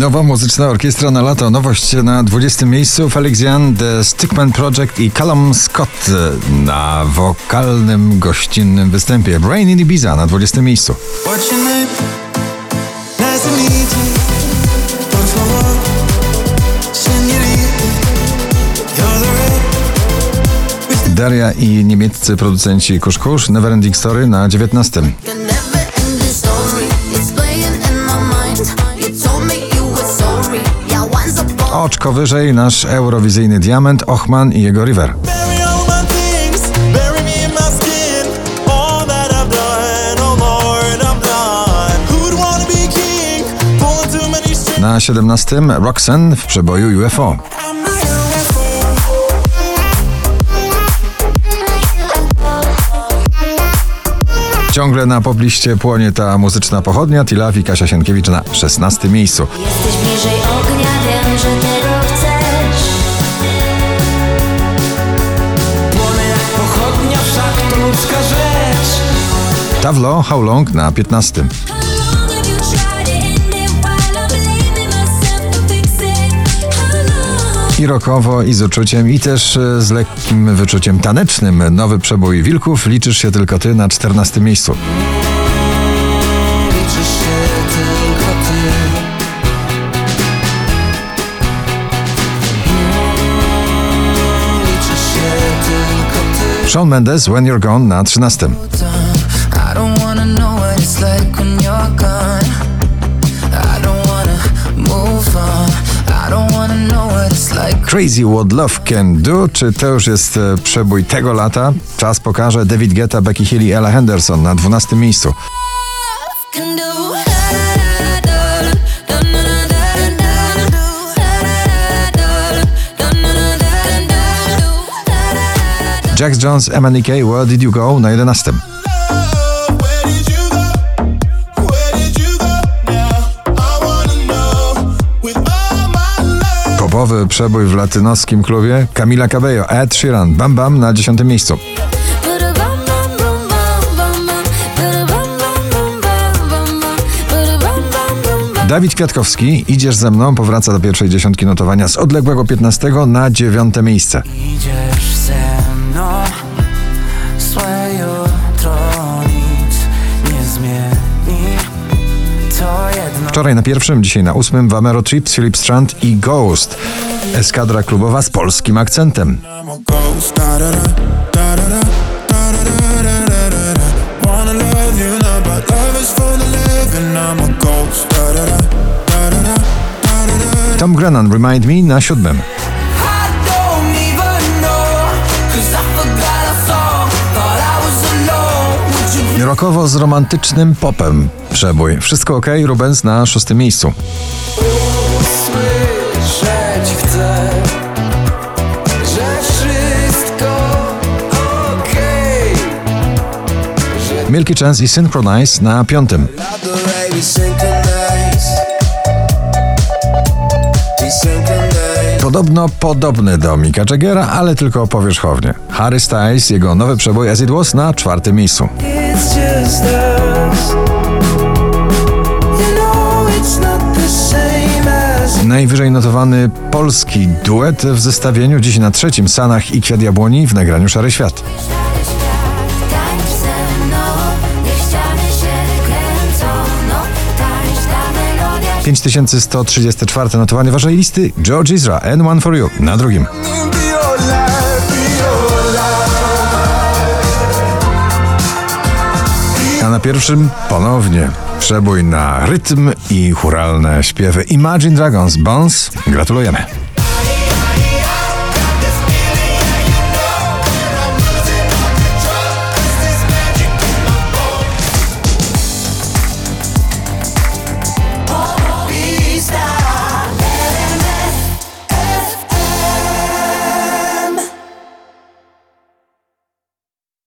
Nowa muzyczna orkiestra na lato. Nowość na 20 miejscu. Felix Jan, The Stickman Project i Callum Scott na wokalnym, gościnnym występie. Brain in Ibiza na 20 miejscu. Daria i niemieccy producenci Kusz Kusz, Neverending Story na 19. Oczko wyżej nasz eurowizyjny diament Ochman i jego River. Na 17 Roxanne w przeboju UFO. Ciągle na pobliście płonie ta muzyczna pochodnia. Tilaw i Kasia Sienkiewicz na 16 miejscu. Tavlo How Long na 15. I rokowo, i z uczuciem, i też e, z lekkim wyczuciem tanecznym. Nowy przebój Wilków, liczysz się tylko ty na 14 miejscu. Liczysz się Shawn Mendes, When You're Gone na 13. Crazy What Love Can Do, czy to już jest e, przebój tego lata? Czas pokaże David Guetta, Becky Hill i Ella Henderson na 12 miejscu. Jax Jones, MNEK, Where Did You Go na 11. Where did you go? Where did you go? Now I wanna know with all my love. Popowy przebój w latynoskim klubie Camila Cabello, Ed Sheeran, Bam Bam na 10 miejscu. Dawid Kwiatkowski, Idziesz ze mną, powraca do pierwszej dziesiątki notowania z odległego 15 na 9 miejsce. Idziesz ze mną, złe jutro nic nie zmieni. Wczoraj na pierwszym, dzisiaj na ósmym Vamero Trips, Philip Strand i Ghost. Eskadra klubowa z polskim akcentem. I'm a ghost. Da da da Rokowo z romantycznym popem przebój. Wszystko ok, Rubens na szóstym miejscu. słyszeć chcę, że wszystko okej. Milky Chance i Synchronize na piątym. Baby synchronize. Podobno podobny do Mika Jaggera, ale tylko powierzchownie. Harry Styles, jego nowy przebój As It Was na czwartym miejscu. Najwyżej notowany polski duet w zestawieniu dziś na trzecim Sanach i Kwiat Jabłoni w nagraniu Szary Świat. 5134 notowanie waszej listy George Ezra and One For You na drugim. A na pierwszym ponownie przebój na rytm i churalne śpiewy Imagine Dragons Bones. Gratulujemy.